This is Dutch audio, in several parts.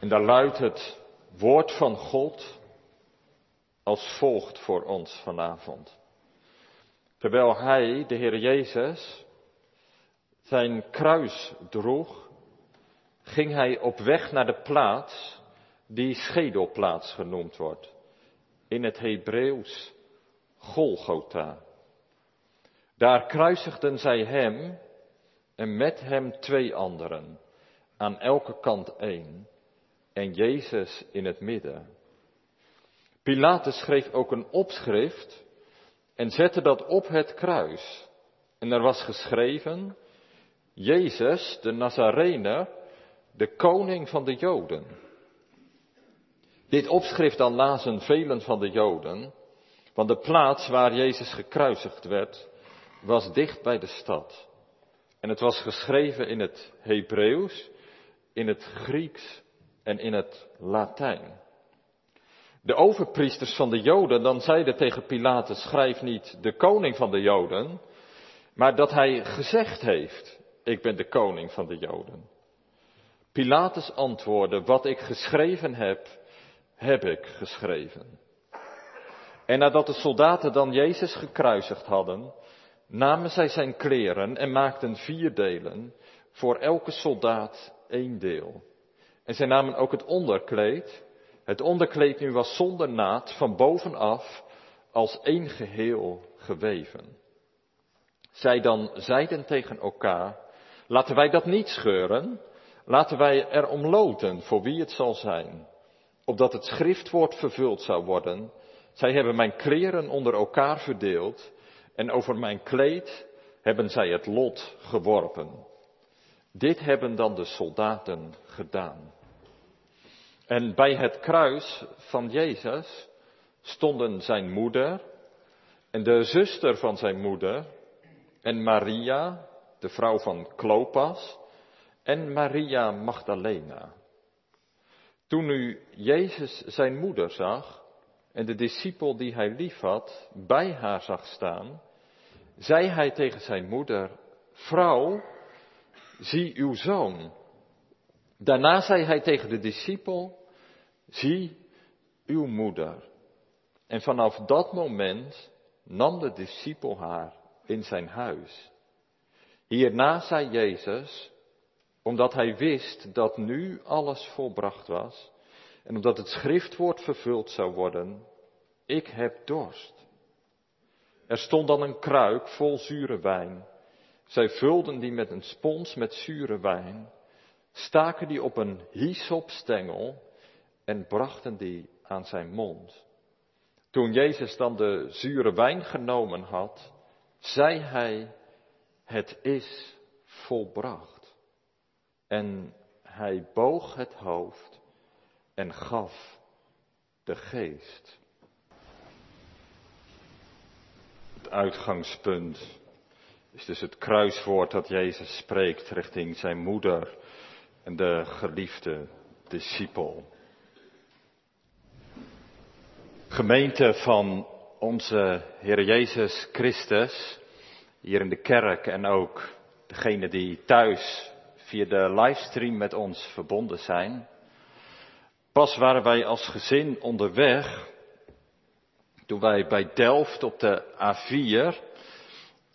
En daar luidt het woord van God als volgt voor ons vanavond. Terwijl hij, de Heer Jezus, zijn kruis droeg, ging hij op weg naar de plaats die schedelplaats genoemd wordt. In het Hebreeuws Golgotha. Daar kruisigden zij hem en met hem twee anderen, aan elke kant één, en Jezus in het midden. Pilatus schreef ook een opschrift en zette dat op het kruis. En er was geschreven, Jezus, de Nazarener, de koning van de Joden. Dit opschrift dan lazen velen van de Joden, want de plaats waar Jezus gekruisigd werd, was dicht bij de stad. En het was geschreven in het Hebreeuws, in het Grieks en in het Latijn. De overpriesters van de Joden dan zeiden tegen Pilatus, schrijf niet de koning van de Joden, maar dat hij gezegd heeft, ik ben de koning van de Joden. Pilatus antwoordde, wat ik geschreven heb, heb ik geschreven. En nadat de soldaten dan Jezus gekruisigd hadden, namen zij zijn kleren en maakten vier delen, voor elke soldaat één deel. En zij namen ook het onderkleed. Het onderkleed nu was zonder naad, van bovenaf, als één geheel geweven. Zij dan zeiden tegen elkaar, laten wij dat niet scheuren, laten wij er omloten voor wie het zal zijn, opdat het schriftwoord vervuld zou worden. Zij hebben mijn kleren onder elkaar verdeeld en over mijn kleed hebben zij het lot geworpen. Dit hebben dan de soldaten gedaan. En bij het kruis van Jezus stonden zijn moeder en de zuster van zijn moeder en Maria, de vrouw van Klopas, en Maria Magdalena. Toen nu Jezus zijn moeder zag en de discipel die hij liefhad bij haar zag staan, zei hij tegen zijn moeder, vrouw, zie uw zoon. Daarna zei hij tegen de discipel, zie uw moeder. En vanaf dat moment nam de discipel haar in zijn huis. Hierna zei Jezus, omdat hij wist dat nu alles volbracht was en omdat het schriftwoord vervuld zou worden, ik heb dorst. Er stond dan een kruik vol zure wijn. Zij vulden die met een spons met zure wijn, staken die op een hyssopstengel en brachten die aan zijn mond. Toen Jezus dan de zure wijn genomen had, zei hij, het is volbracht. En hij boog het hoofd en gaf de geest. Het uitgangspunt is dus het kruiswoord dat Jezus spreekt richting zijn moeder en de geliefde discipel. Gemeente van onze Heer Jezus Christus, hier in de kerk en ook degene die thuis via de livestream met ons verbonden zijn. Pas waren wij als gezin onderweg toen wij bij Delft op de A4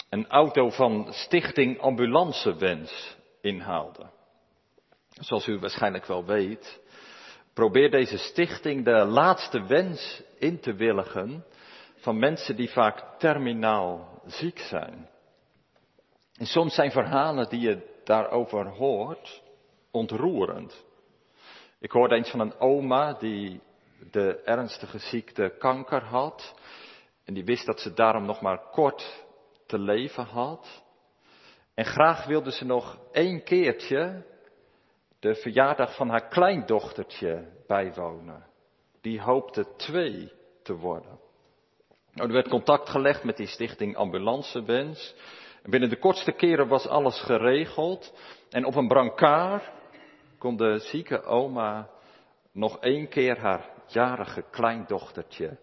een auto van Stichting Ambulancewens inhaalden. Zoals u waarschijnlijk wel weet, probeert deze stichting de laatste wens in te willigen van mensen die vaak terminaal ziek zijn. En soms zijn verhalen die je daarover hoort ontroerend. Ik hoorde eens van een oma die de ernstige ziekte kanker had. En die wist dat ze daarom nog maar kort te leven had. En graag wilde ze nog één keertje de verjaardag van haar kleindochtertje bijwonen. Die hoopte twee te worden. Nou, er werd contact gelegd met die stichting Ambulancewens. En binnen de kortste keren was alles geregeld. En op een brancard kon de zieke oma nog één keer haar jarige kleindochtertje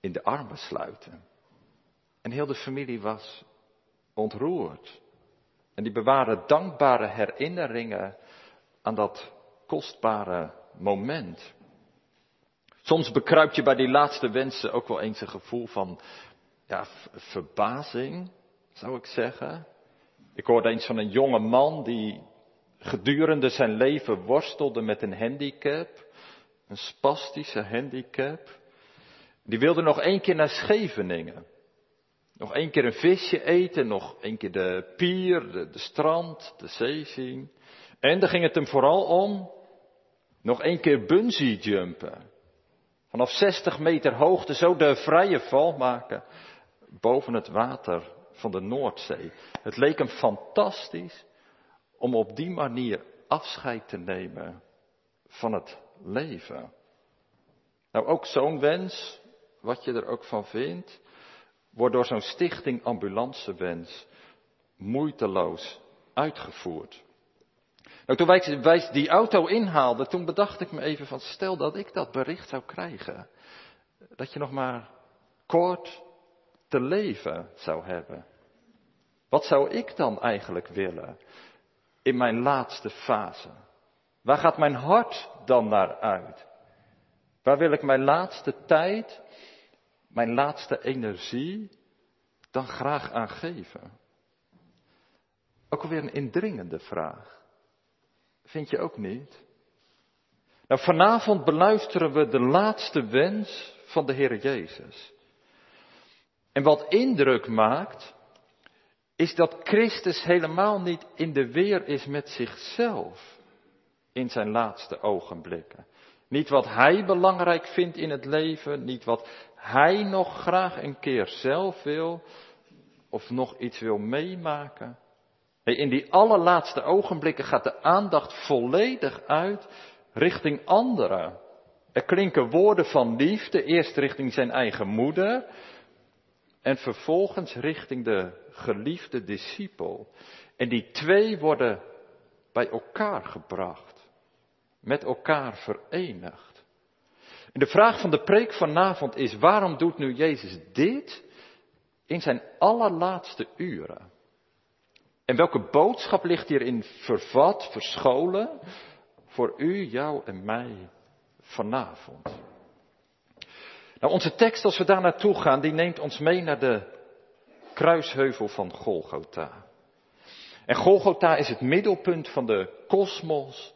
in de armen sluiten. En heel de familie was ontroerd. En die bewaren dankbare herinneringen aan dat kostbare moment. Soms bekruipt je bij die laatste wensen ook wel eens een gevoel van ja, verbazing, zou ik zeggen. Ik hoorde eens van een jonge man die gedurende zijn leven worstelde met een handicap, een spastische handicap. Die wilde nog één keer naar Scheveningen. Nog één keer een visje eten, nog één keer de pier, de, de strand, de zee zien. En daar ging het hem vooral om nog één keer bungee jumpen. Vanaf 60 meter hoogte zo de vrije val maken boven het water van de Noordzee. Het leek hem fantastisch om op die manier afscheid te nemen van het leven. Nou, ook zo'n wens, wat je er ook van vindt, wordt door zo'n stichting ambulancewens moeiteloos uitgevoerd. Nou, toen wij, die auto inhaalden, toen bedacht ik me even van, stel dat ik dat bericht zou krijgen. Dat je nog maar kort te leven zou hebben. Wat zou ik dan eigenlijk willen in mijn laatste fase? Waar gaat mijn hart dan naar uit? Waar wil ik mijn laatste tijd, mijn laatste energie dan graag aan geven? Ook alweer een indringende vraag. Vind je ook niet? Nou, vanavond beluisteren we de laatste wens van de Heer Jezus. En wat indruk maakt, is dat Christus helemaal niet in de weer is met zichzelf in zijn laatste ogenblikken. Niet wat hij belangrijk vindt in het leven, niet wat hij nog graag een keer zelf wil of nog iets wil meemaken. In die allerlaatste ogenblikken gaat de aandacht volledig uit richting anderen. Er klinken woorden van liefde, eerst richting zijn eigen moeder en vervolgens richting de geliefde discipel. En die twee worden bij elkaar gebracht, met elkaar verenigd. En de vraag van de preek vanavond is, waarom doet nu Jezus dit in zijn allerlaatste uren? En welke boodschap ligt hierin vervat, verscholen voor u, jou en mij vanavond? Nou, onze tekst, als we daar naartoe gaan, die neemt ons mee naar de kruisheuvel van Golgotha. En Golgotha is het middelpunt van de kosmos,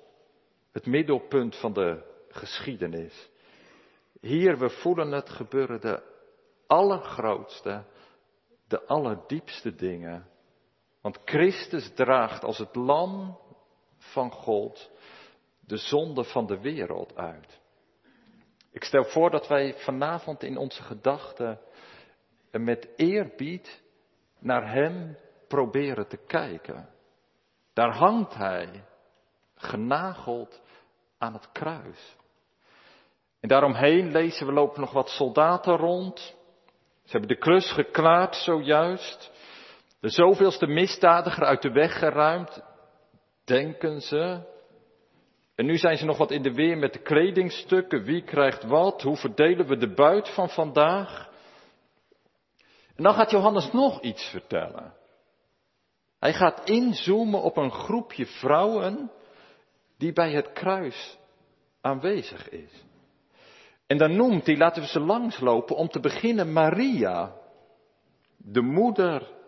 het middelpunt van de geschiedenis. Hier, we voelen het gebeuren, de allergrootste, de allerdiepste dingen want Christus draagt als het lam van God de zonde van de wereld uit. Ik stel voor dat wij vanavond in onze gedachten met eerbied naar Hem proberen te kijken. Daar hangt Hij, genageld aan het kruis. En daaromheen lezen we lopen nog wat soldaten rond. Ze hebben de klus geklaard zojuist. De zoveelste misdadiger uit de weg geruimd, denken ze. En nu zijn ze nog wat in de weer met de kledingstukken. Wie krijgt wat? Hoe verdelen we de buit van vandaag? En dan gaat Johannes nog iets vertellen. Hij gaat inzoomen op een groepje vrouwen die bij het kruis aanwezig is. En dan noemt hij, laten we ze langslopen, om te beginnen Maria, de moeder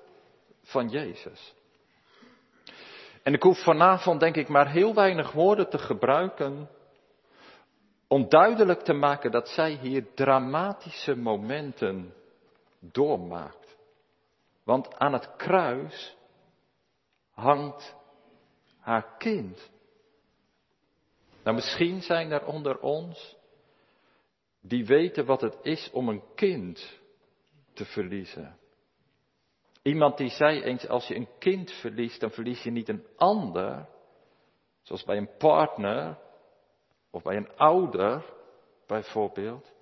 van Jezus. En ik hoef vanavond denk ik maar heel weinig woorden te gebruiken om duidelijk te maken dat zij hier dramatische momenten doormaakt. Want aan het kruis hangt haar kind. Nou, misschien zijn er onder ons die weten wat het is om een kind te verliezen. Iemand die zei eens, als je een kind verliest, dan verlies je niet een ander, zoals bij een partner of bij een ouder bijvoorbeeld.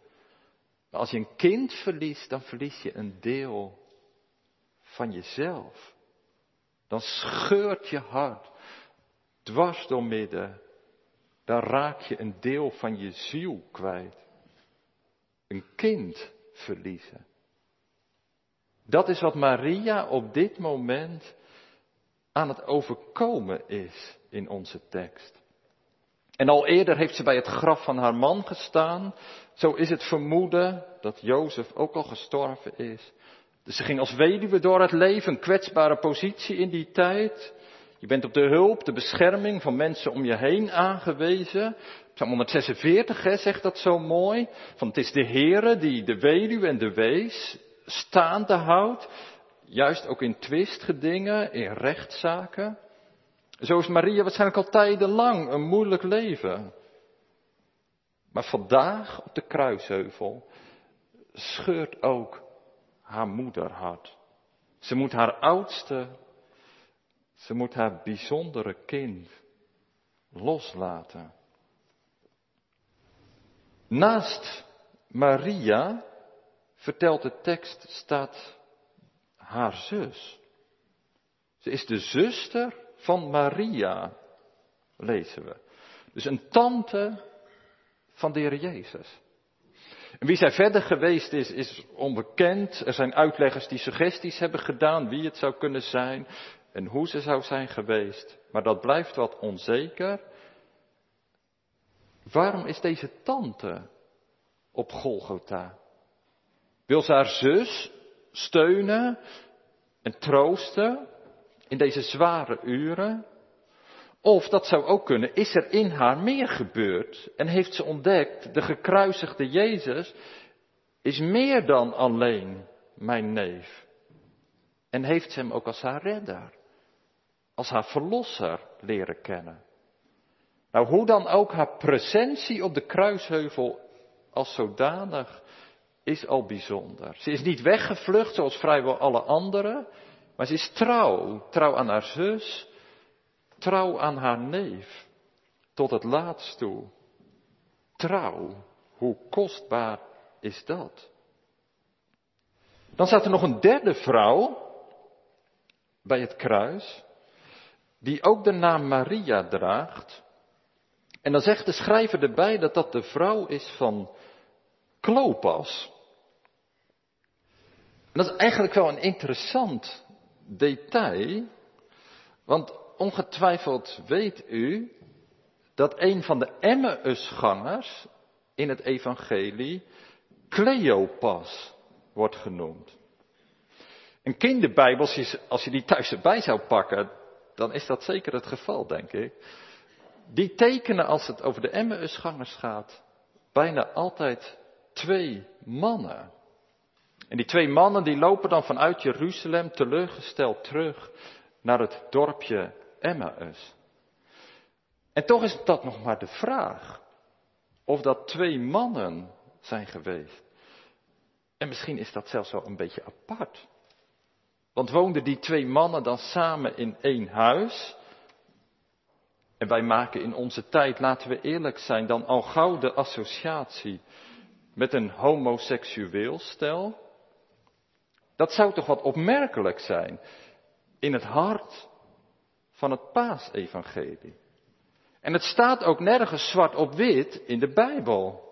Maar als je een kind verliest, dan verlies je een deel van jezelf. Dan scheurt je hart dwars door midden. Dan raak je een deel van je ziel kwijt. Een kind verliezen. Dat is wat Maria op dit moment aan het overkomen is in onze tekst. En al eerder heeft ze bij het graf van haar man gestaan. Zo is het vermoeden dat Jozef ook al gestorven is. Dus ze ging als weduwe door het leven, een kwetsbare positie in die tijd. Je bent op de hulp, de bescherming van mensen om je heen aangewezen. Psalm 146 hè, zegt dat zo mooi. Van het is de Heere die de weduwe en de wees staande houdt. Juist ook in twistgedingen, in rechtszaken. Zo is Maria waarschijnlijk al tijdenlang een moeilijk leven. Maar vandaag op de kruisheuvel scheurt ook haar moeder hart. Ze moet haar oudste, ze moet haar bijzondere kind loslaten. Naast Maria, vertelt de tekst, staat haar zus. Ze is de zuster van Maria, lezen we. Dus een tante van de Heer Jezus. En wie zij verder geweest is, is onbekend. Er zijn uitleggers die suggesties hebben gedaan wie het zou kunnen zijn en hoe ze zou zijn geweest. Maar dat blijft wat onzeker. Waarom is deze tante op Golgotha? Wil ze haar zus steunen en troosten in deze zware uren? Of dat zou ook kunnen, is er in haar meer gebeurd en heeft ze ontdekt, de gekruisigde Jezus is meer dan alleen mijn neef. En heeft ze hem ook als haar redder, als haar verlosser leren kennen. Nou, hoe dan ook haar presentie op de kruisheuvel als zodanig is al bijzonder. Ze is niet weggevlucht zoals vrijwel alle anderen, maar ze is trouw. Trouw aan haar zus, trouw aan haar neef, tot het laatst toe. Trouw, hoe kostbaar is dat? Dan staat er nog een derde vrouw bij het kruis, die ook de naam Maria draagt. En dan zegt de schrijver erbij dat dat de vrouw is van Klopas. En dat is eigenlijk wel een interessant detail, want ongetwijfeld weet u dat een van de Emmausgangers in het evangelie Cleopas wordt genoemd. Een kinderbijbel, als je die thuis erbij zou pakken, dan is dat zeker het geval, denk ik. Die tekenen, als het over de Emmausgangers gaat, bijna altijd twee mannen. En die twee mannen die lopen dan vanuit Jeruzalem teleurgesteld terug naar het dorpje Emmaus. En toch is dat nog maar de vraag of dat twee mannen zijn geweest. En misschien is dat zelfs wel een beetje apart. Want woonden die twee mannen dan samen in één huis? En wij maken in onze tijd, laten we eerlijk zijn, dan al gauw de associatie met een homoseksueel stel? Dat zou toch wat opmerkelijk zijn in het hart van het paasevangelie. En het staat ook nergens zwart op wit in de Bijbel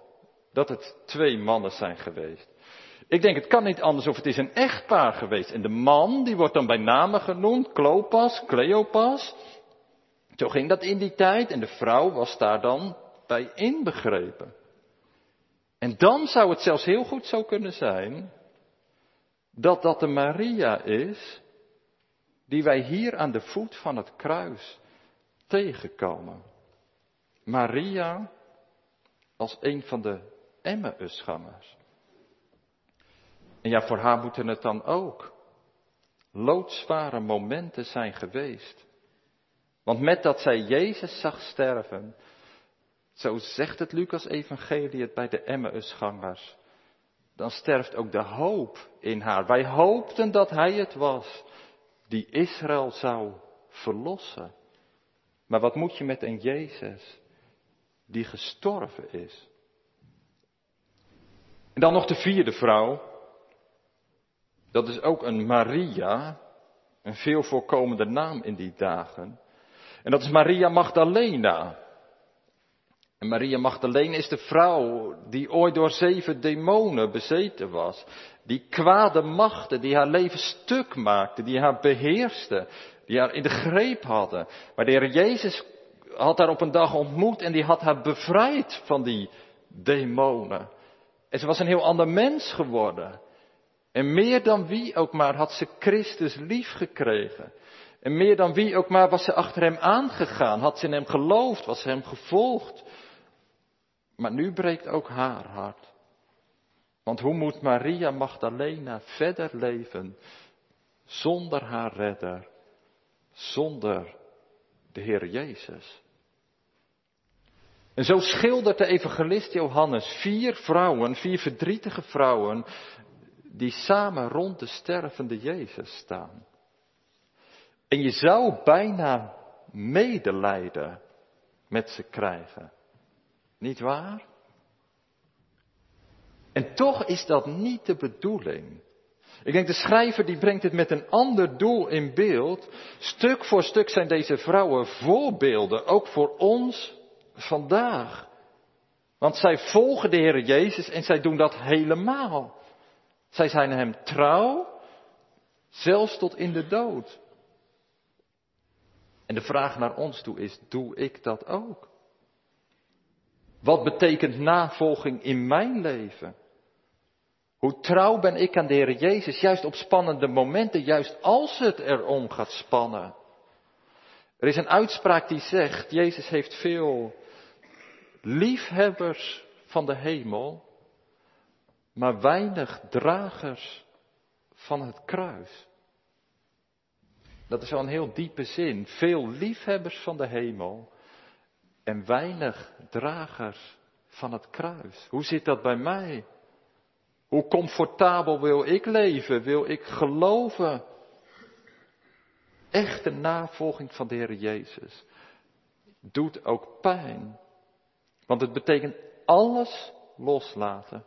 dat het twee mannen zijn geweest. Ik denk, het kan niet anders of het is een echtpaar geweest. En de man, die wordt dan bij name genoemd, Klopas, Cleopas. Zo ging dat in die tijd en de vrouw was daar dan bij inbegrepen. En dan zou het zelfs heel goed zo kunnen zijn dat dat de Maria is die wij hier aan de voet van het kruis tegenkomen. Maria als een van de Emmausgangers. En ja, voor haar moeten het dan ook loodzware momenten zijn geweest. Want met dat zij Jezus zag sterven, zo zegt het Lucas Evangelie het bij de Emmausgangers, dan sterft ook de hoop in haar. Wij hoopten dat Hij het was die Israël zou verlossen. Maar wat moet je met een Jezus die gestorven is? En dan nog de vierde vrouw. Dat is ook een Maria, een veel voorkomende naam in die dagen. En dat is Maria Magdalena. En Maria Magdalena is de vrouw die ooit door zeven demonen bezeten was. Die kwade machten die haar leven stuk maakten, die haar beheersten, die haar in de greep hadden. Maar de Heer Jezus had haar op een dag ontmoet en die had haar bevrijd van die demonen. En ze was een heel ander mens geworden. En meer dan wie ook maar had ze Christus lief gekregen. En meer dan wie ook maar was ze achter hem aangegaan, had ze in hem geloofd, was ze hem gevolgd. Maar nu breekt ook haar hart. Want hoe moet Maria Magdalena verder leven zonder haar redder, zonder de Heer Jezus? En zo schildert de evangelist Johannes vier vrouwen, vier verdrietige vrouwen, die samen rond de stervende Jezus staan. En je zou bijna medelijden met ze krijgen. Niet waar? En toch is dat niet de bedoeling. Ik denk de schrijver die brengt het met een ander doel in beeld. Stuk voor stuk zijn deze vrouwen voorbeelden, ook voor ons vandaag. Want zij volgen de Heer Jezus en zij doen dat helemaal. Zij zijn Hem trouw, zelfs tot in de dood. En de vraag naar ons toe is, doe ik dat ook? Wat betekent navolging in mijn leven? Hoe trouw ben ik aan de Heer Jezus, juist op spannende momenten, juist als het erom gaat spannen. Er is een uitspraak die zegt, Jezus heeft veel liefhebbers van de hemel, maar weinig dragers van het kruis. Dat is wel een heel diepe zin. Veel liefhebbers van de hemel en weinig dragers van het kruis. Hoe zit dat bij mij? Hoe comfortabel wil ik leven? Wil ik geloven? Echte navolging van de Heer Jezus doet ook pijn. Want het betekent alles loslaten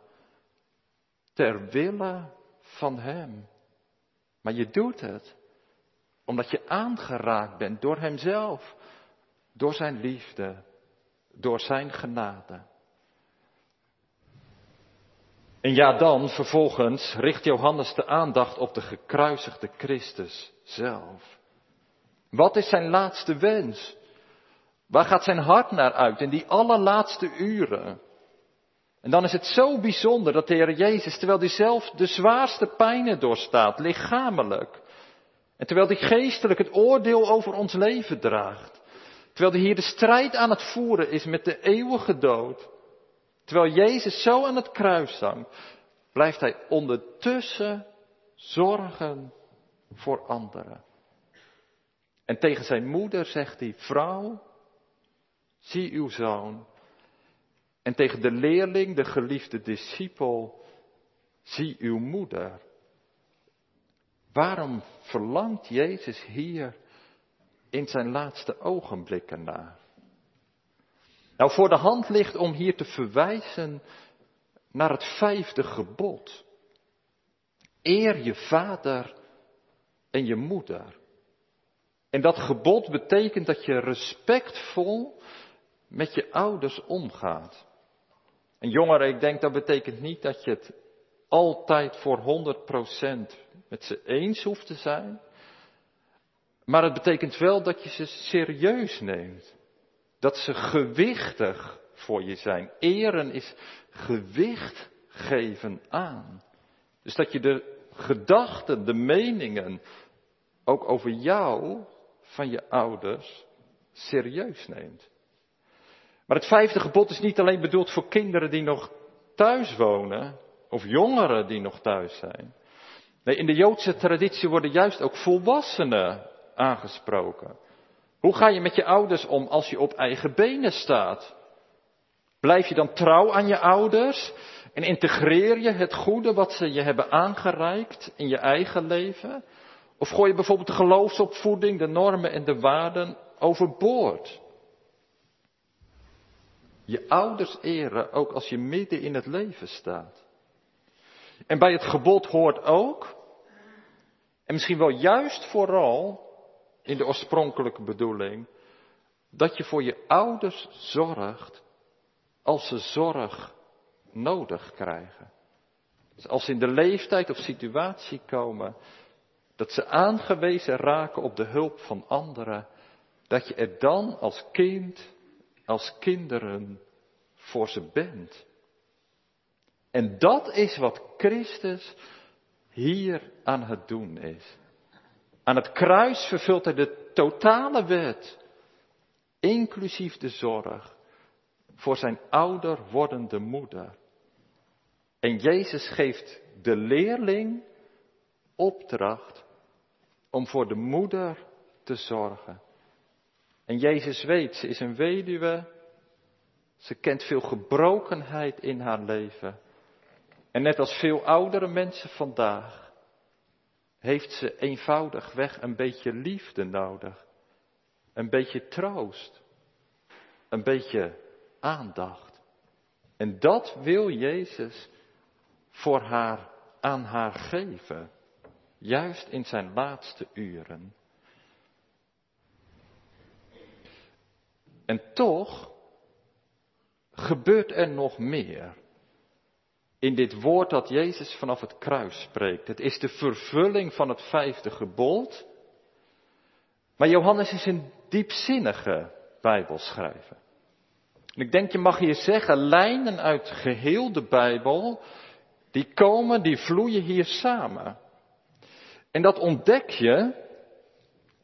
ter wille van Hem. Maar je doet het omdat je aangeraakt bent door Hemzelf, door Zijn liefde, door Zijn genade. En ja, dan vervolgens richt Johannes de aandacht op de gekruisigde Christus zelf. Wat is zijn laatste wens? Waar gaat zijn hart naar uit in die allerlaatste uren? En dan is het zo bijzonder dat de Heer Jezus, terwijl hij zelf de zwaarste pijnen doorstaat, lichamelijk, en terwijl hij geestelijk het oordeel over ons leven draagt, terwijl hij hier de strijd aan het voeren is met de eeuwige dood, terwijl Jezus zo aan het kruis hangt, blijft hij ondertussen zorgen voor anderen. En tegen zijn moeder zegt hij, vrouw, zie uw zoon. En tegen de leerling, de geliefde discipel, zie uw moeder. Waarom verlangt Jezus hier in zijn laatste ogenblikken naar? Nou, voor de hand ligt om hier te verwijzen naar het vijfde gebod. Eer je vader en je moeder. En dat gebod betekent dat je respectvol met je ouders omgaat. En jongeren, ik denk dat betekent niet dat je het altijd voor 100% met ze eens hoeft te zijn. Maar het betekent wel dat je ze serieus neemt. Dat ze gewichtig voor je zijn. Eren is gewicht geven aan. Dus dat je de gedachten, de meningen, ook over jou, van je ouders, serieus neemt. Maar het vijfde gebod is niet alleen bedoeld voor kinderen die nog thuis wonen, of jongeren die nog thuis zijn. Nee, in de Joodse traditie worden juist ook volwassenen aangesproken. Hoe ga je met je ouders om als je op eigen benen staat? Blijf je dan trouw aan je ouders en integreer je het goede wat ze je hebben aangereikt in je eigen leven? Of gooi je bijvoorbeeld de geloofsopvoeding, de normen en de waarden overboord? Je ouders eren ook als je midden in het leven staat. En bij het gebod hoort ook, en misschien wel juist vooral in de oorspronkelijke bedoeling, dat je voor je ouders zorgt als ze zorg nodig krijgen. Dus als ze in de leeftijd of situatie komen, dat ze aangewezen raken op de hulp van anderen dat je er dan als kind, als kinderen voor ze bent. En dat is wat Christus hier aan het doen is. Aan het kruis vervult hij de totale wet, inclusief de zorg voor zijn ouder wordende moeder. En Jezus geeft de leerling opdracht om voor de moeder te zorgen. En Jezus weet, ze is een weduwe, ze kent veel gebrokenheid in haar leven. En net als veel oudere mensen vandaag, heeft ze eenvoudigweg een beetje liefde nodig. Een beetje troost. Een beetje aandacht. En dat wil Jezus voor haar aan haar geven. Juist in zijn laatste uren. En toch gebeurt er nog meer in dit woord dat Jezus vanaf het kruis spreekt. Het is de vervulling van het vijfde gebod. Maar Johannes is een diepzinnige Bijbelschrijver. En ik denk, je mag hier zeggen, lijnen uit geheel de Bijbel, die komen, die vloeien hier samen. En dat ontdek je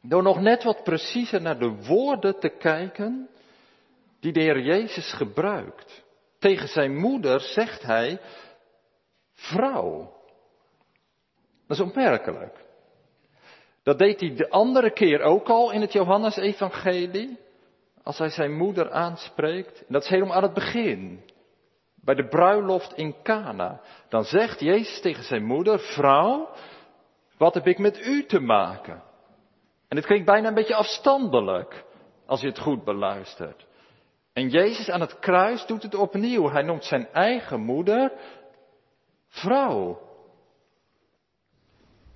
door nog net wat preciezer naar de woorden te kijken die de Heer Jezus gebruikt. Tegen zijn moeder zegt hij, vrouw. Dat is opmerkelijk. Dat deed hij de andere keer ook al in het Johannesevangelie. Als hij zijn moeder aanspreekt. Dat is helemaal aan het begin. Bij de bruiloft in Cana. Dan zegt Jezus tegen zijn moeder, vrouw, wat heb ik met u te maken? En het klinkt bijna een beetje afstandelijk. Als je het goed beluistert. En Jezus aan het kruis doet het opnieuw. Hij noemt zijn eigen moeder vrouw.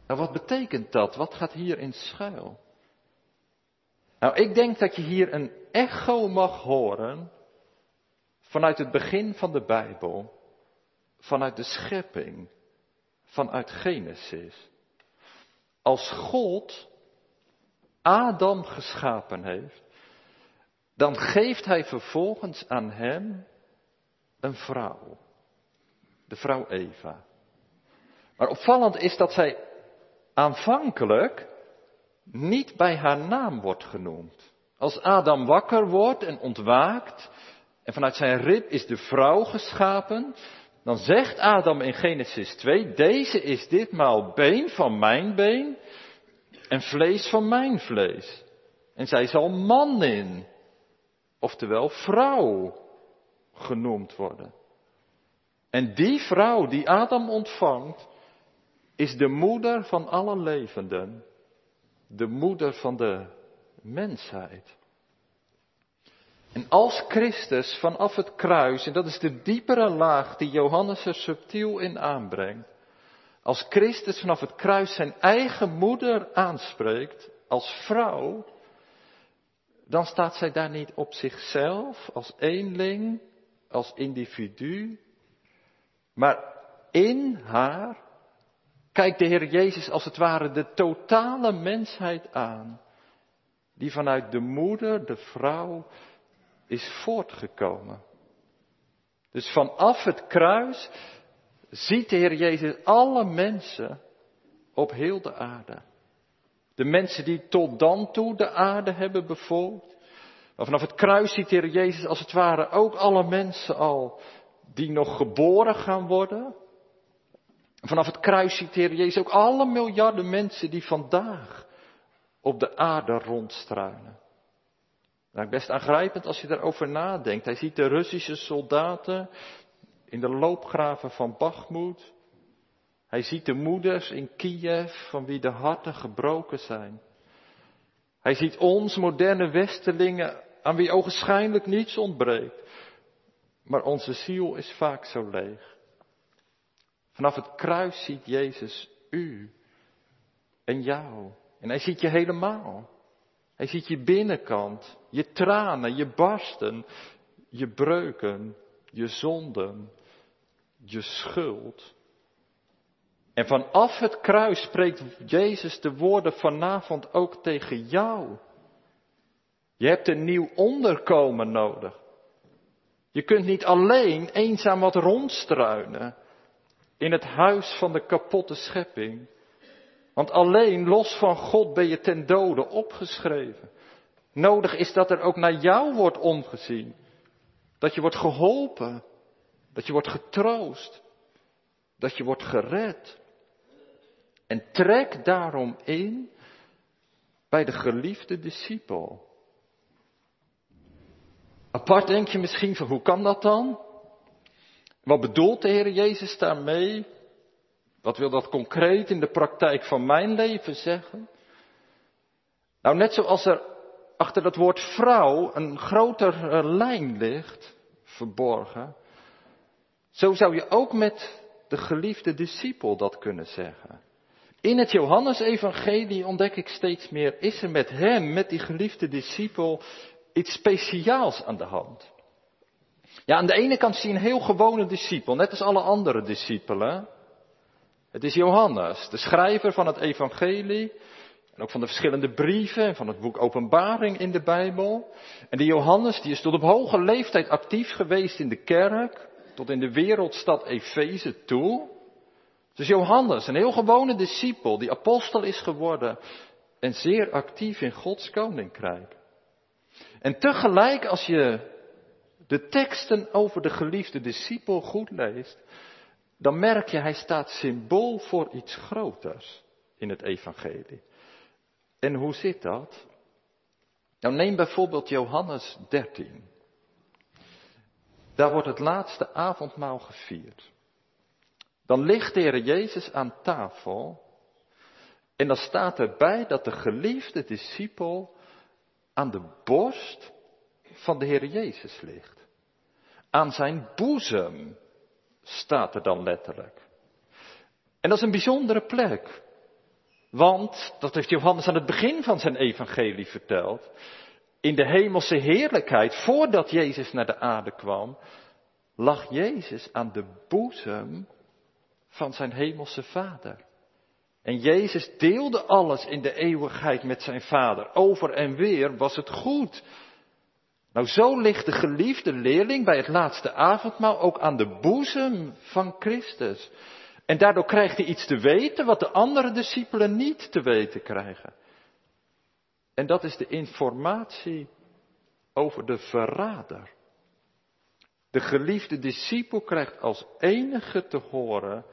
Nou, wat betekent dat? Wat gaat hier in schuil? Nou, ik denk dat je hier een echo mag horen vanuit het begin van de Bijbel, vanuit de schepping, vanuit Genesis. Als God Adam geschapen heeft, dan geeft hij vervolgens aan hem een vrouw. De vrouw Eva. Maar opvallend is dat zij aanvankelijk niet bij haar naam wordt genoemd. Als Adam wakker wordt en ontwaakt, en vanuit zijn rib is de vrouw geschapen, dan zegt Adam in Genesis 2, deze is ditmaal been van mijn been en vlees van mijn vlees. En zij zal man in oftewel vrouw genoemd worden. En die vrouw die Adam ontvangt, is de moeder van alle levenden, de moeder van de mensheid. En als Christus vanaf het kruis, en dat is de diepere laag die Johannes er subtiel in aanbrengt, als Christus vanaf het kruis zijn eigen moeder aanspreekt als vrouw, dan staat zij daar niet op zichzelf, als eenling, als individu, maar in haar kijkt de Heer Jezus als het ware de totale mensheid aan, die vanuit de moeder, de vrouw, is voortgekomen. Dus vanaf het kruis ziet de Heer Jezus alle mensen op heel de aarde. De mensen die tot dan toe de aarde hebben bevolkt. Maar vanaf het kruis ziet de Heer Jezus als het ware ook alle mensen al die nog geboren gaan worden. Vanaf het kruis Heer Jezus ook alle miljarden mensen die vandaag op de aarde rondstruinen. Nou, best aangrijpend als je daarover nadenkt. Hij ziet de Russische soldaten in de loopgraven van Bachmoed. Hij ziet de moeders in Kiev van wie de harten gebroken zijn. Hij ziet ons, moderne Westelingen, aan wie ogenschijnlijk niets ontbreekt. Maar onze ziel is vaak zo leeg. Vanaf het kruis ziet Jezus u en jou. En hij ziet je helemaal. Hij ziet je binnenkant, je tranen, je barsten, je breuken, je zonden, je schuld. En vanaf het kruis spreekt Jezus de woorden vanavond ook tegen jou. Je hebt een nieuw onderkomen nodig. Je kunt niet alleen eenzaam wat rondstruinen in het huis van de kapotte schepping. Want alleen los van God ben je ten dode opgeschreven. Nodig is dat er ook naar jou wordt omgezien. Dat je wordt geholpen. Dat je wordt getroost. Dat je wordt gered. En trek daarom in bij de geliefde discipel. Apart denk je misschien van hoe kan dat dan? Wat bedoelt de Heer Jezus daarmee? Wat wil dat concreet in de praktijk van mijn leven zeggen? Nou, net zoals er achter dat woord vrouw een grotere lijn ligt, verborgen, zo zou je ook met de geliefde discipel dat kunnen zeggen. In het Johannesevangelie ontdek ik steeds meer, is er met hem, met die geliefde discipel, iets speciaals aan de hand. Ja, aan de ene kant zie je een heel gewone discipel, net als alle andere discipelen. Het is Johannes, de schrijver van het evangelie. En ook van de verschillende brieven en van het boek Openbaring in de Bijbel. En die Johannes, die is tot op hoge leeftijd actief geweest in de kerk. Tot in de wereldstad Efeze toe. Dus Johannes, een heel gewone discipel, die apostel is geworden. En zeer actief in Gods koninkrijk. En tegelijk, als je de teksten over de geliefde discipel goed leest, dan merk je, hij staat symbool voor iets groters in het evangelie. En hoe zit dat? Nou, neem bijvoorbeeld Johannes 13. Daar wordt het laatste avondmaal gevierd. Dan ligt de Jezus aan tafel. En dan staat erbij dat de geliefde discipel aan de borst van de Heer Jezus ligt. Aan zijn boezem staat er dan letterlijk. En dat is een bijzondere plek. Want, dat heeft Johannes aan het begin van zijn evangelie verteld, in de hemelse heerlijkheid, voordat Jezus naar de aarde kwam, lag Jezus aan de boezem van zijn hemelse vader. En Jezus deelde alles in de eeuwigheid met zijn vader. Over en weer was het goed. Nou, zo ligt de geliefde leerling bij het laatste avondmaal ook aan de boezem van Christus. En daardoor krijgt hij iets te weten wat de andere discipelen niet te weten krijgen. En dat is de informatie over de verrader. De geliefde discipel krijgt als enige te horen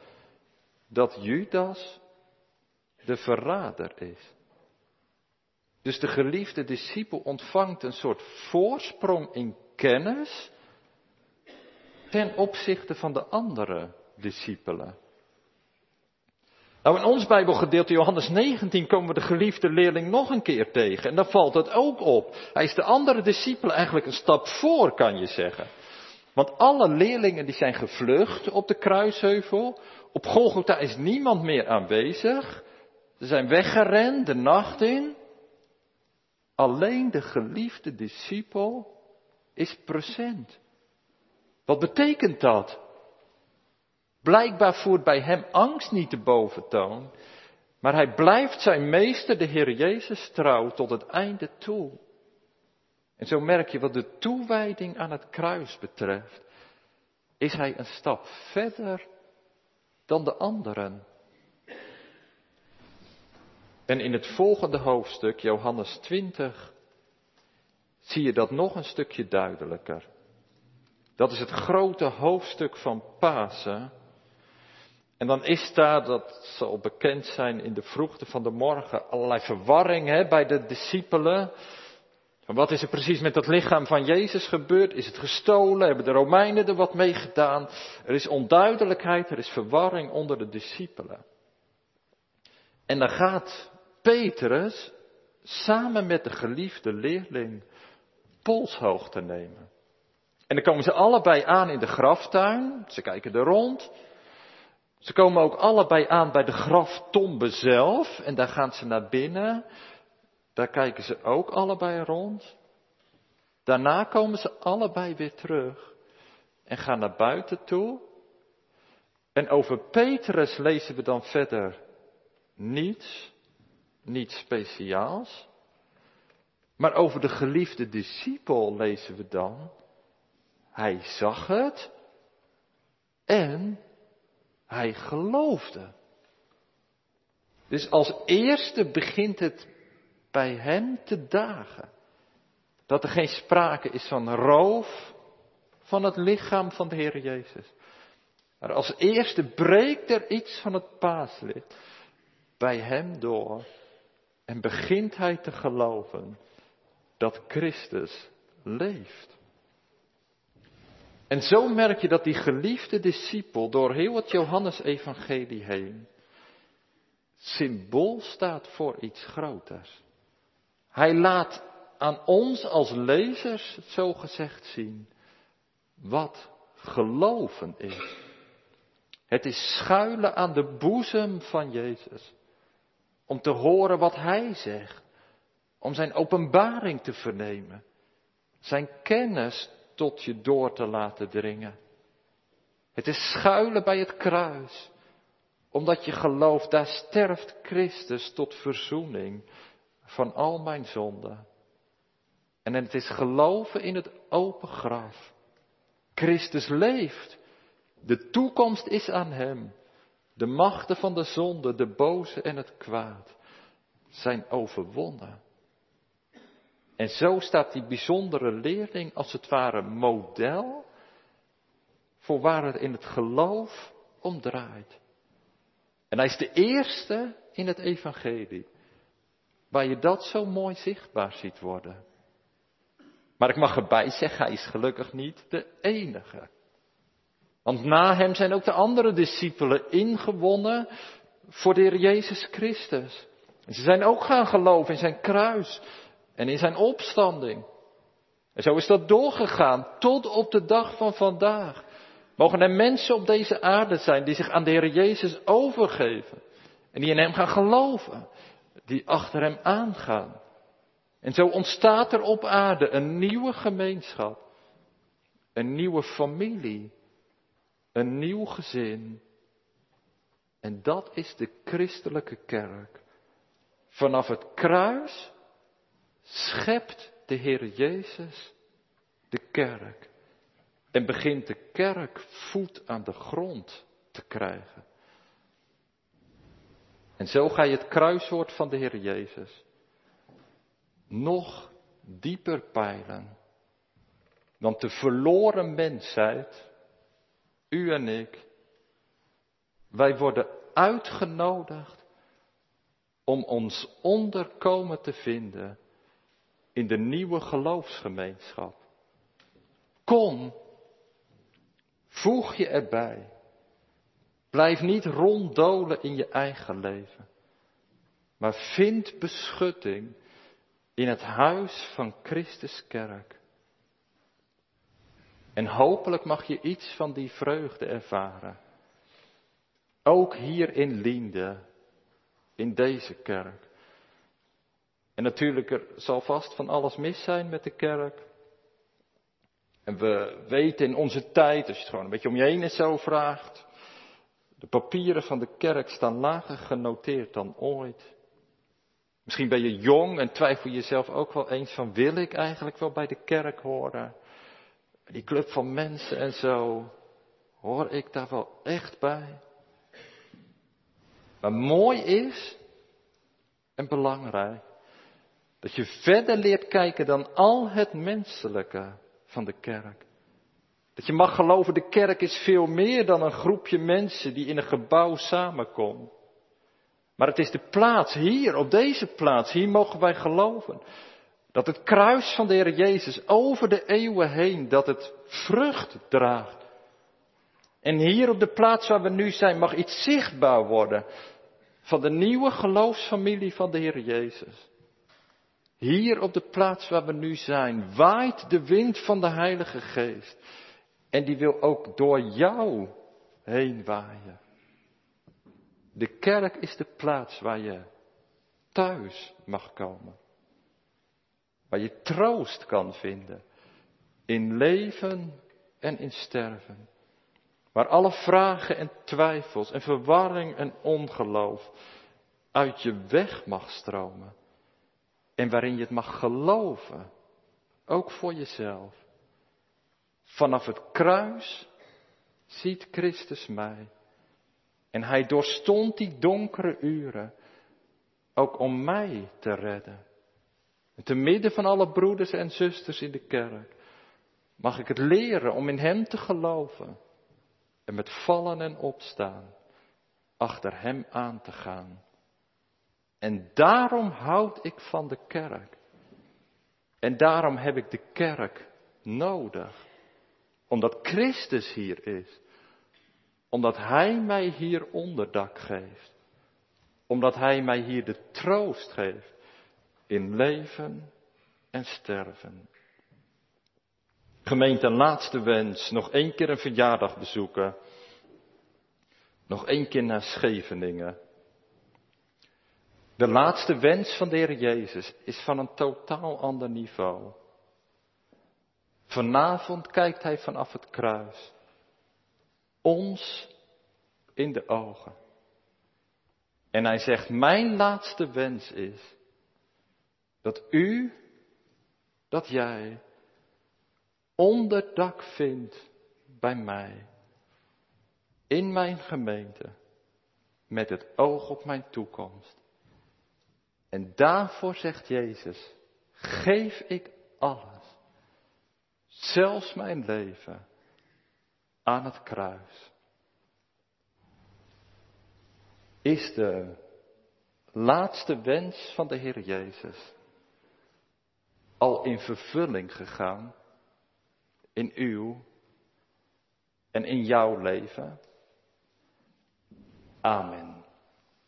dat Judas de verrader is. Dus de geliefde discipel ontvangt een soort voorsprong in kennis ten opzichte van de andere discipelen. Nou, in ons Bijbelgedeelte Johannes 19 komen we de geliefde leerling nog een keer tegen. En dan valt het ook op. Hij is de andere discipelen eigenlijk een stap voor, kan je zeggen. Want alle leerlingen die zijn gevlucht op de kruisheuvel. Op Golgotha is niemand meer aanwezig. Ze zijn weggerend de nacht in. Alleen de geliefde discipel is present. Wat betekent dat? Blijkbaar voert bij hem angst niet de boventoon, maar hij blijft zijn meester, de Heer Jezus, trouw tot het einde toe. En zo merk je wat de toewijding aan het kruis betreft, is hij een stap verder dan de anderen. En in het volgende hoofdstuk, Johannes 20, zie je dat nog een stukje duidelijker. Dat is het grote hoofdstuk van Pasen. En dan is daar, dat zal bekend zijn in de vroegte van de morgen, allerlei verwarring hè, bij de discipelen. wat is er precies met het lichaam van Jezus gebeurd? Is het gestolen? Hebben de Romeinen er wat mee gedaan? Er is onduidelijkheid, er is verwarring onder de discipelen. En dan gaat Petrus samen met de geliefde leerling polshoogte nemen. En dan komen ze allebei aan in de graftuin. Ze kijken er rond. Ze komen ook allebei aan bij de graftombe zelf. En daar gaan ze naar binnen. Daar kijken ze ook allebei rond. Daarna komen ze allebei weer terug. En gaan naar buiten toe. En over Petrus lezen we dan verder niets. Niets speciaals. Maar over de geliefde discipel lezen we dan, hij zag het en hij geloofde. Dus als eerste begint het bij hem te dagen. Dat er geen sprake is van roof van het lichaam van de Heer Jezus. Maar als eerste breekt er iets van het paaslid bij hem door. En begint hij te geloven dat Christus leeft. En zo merk je dat die geliefde discipel door heel het Johannesevangelie heen symbool staat voor iets groters. Hij laat aan ons als lezers zo gezegd zien wat geloven is. Het is schuilen aan de boezem van Jezus. Om te horen wat Hij zegt. Om Zijn openbaring te vernemen. Zijn kennis tot je door te laten dringen. Het is schuilen bij het kruis. Omdat je gelooft, daar sterft Christus tot verzoening van al mijn zonden. En het is geloven in het open graf. Christus leeft. De toekomst is aan Hem. De machten van de zonde, de boze en het kwaad zijn overwonnen. En zo staat die bijzondere leerling als het ware model voor waar het in het geloof om draait. En hij is de eerste in het evangelie waar je dat zo mooi zichtbaar ziet worden. Maar ik mag erbij zeggen, hij is gelukkig niet de enige. Want na hem zijn ook de andere discipelen ingewonnen voor de Heer Jezus Christus. En ze zijn ook gaan geloven in zijn kruis en in zijn opstanding. En zo is dat doorgegaan tot op de dag van vandaag. Mogen er mensen op deze aarde zijn die zich aan de Heer Jezus overgeven. En die in Hem gaan geloven. Die achter Hem aangaan. En zo ontstaat er op aarde een nieuwe gemeenschap. Een nieuwe familie. Een nieuw gezin. En dat is de christelijke kerk. Vanaf het kruis schept de Heer Jezus de kerk. En begint de kerk voet aan de grond te krijgen. En zo ga je het kruiswoord van de Heer Jezus nog dieper peilen. Want de verloren mensheid, u en ik, wij worden uitgenodigd om ons onderkomen te vinden in de nieuwe geloofsgemeenschap. Kom, voeg je erbij. Blijf niet ronddolen in je eigen leven, maar vind beschutting in het huis van Christus kerk. En hopelijk mag je iets van die vreugde ervaren. Ook hier in Linde, in deze kerk. En natuurlijk, er zal vast van alles mis zijn met de kerk. En we weten in onze tijd, als je het gewoon een beetje om je heen eens zo vraagt, de papieren van de kerk staan lager genoteerd dan ooit. Misschien ben je jong en twijfel jezelf ook wel eens van wil ik eigenlijk wel bij de kerk horen? Die club van mensen en zo, hoor ik daar wel echt bij? Maar mooi is en belangrijk dat je verder leert kijken dan al het menselijke van de kerk. Dat je mag geloven, de kerk is veel meer dan een groepje mensen die in een gebouw samenkomen. Maar het is de plaats, hier, op deze plaats, hier mogen wij geloven. Dat het kruis van de Heer Jezus over de eeuwen heen, dat het vrucht draagt. En hier op de plaats waar we nu zijn, mag iets zichtbaar worden van de nieuwe geloofsfamilie van de Heer Jezus. Hier op de plaats waar we nu zijn, waait de wind van de Heilige Geest. En die wil ook door jou heen waaien. De kerk is de plaats waar je thuis mag komen. Waar je troost kan vinden. In leven en in sterven. Waar alle vragen en twijfels en verwarring en ongeloof uit je weg mag stromen. en waarin je het mag geloven, ook voor jezelf. Vanaf het kruis ziet Christus mij. En hij doorstond die donkere uren, ook om mij te redden. En te midden van alle broeders en zusters in de kerk mag ik het leren om in Hem te geloven en met vallen en opstaan achter Hem aan te gaan. En daarom houd ik van de kerk. En daarom heb ik de kerk nodig. Omdat Christus hier is. Omdat Hij mij hier onderdak geeft. Omdat Hij mij hier de troost geeft in leven en sterven. Gemeente, laatste wens. Nog één keer een verjaardag bezoeken. Nog één keer naar Scheveningen. De laatste wens van de Heer Jezus is van een totaal ander niveau. Vanavond kijkt Hij vanaf het kruis ons in de ogen. En Hij zegt, mijn laatste wens is dat u, dat jij onderdak vindt bij mij, in mijn gemeente, met het oog op mijn toekomst. En daarvoor zegt Jezus, geef ik alles, zelfs mijn leven, aan het kruis. Is de laatste wens van de Heer Jezus al in vervulling gegaan in uw en in jouw leven? Amen.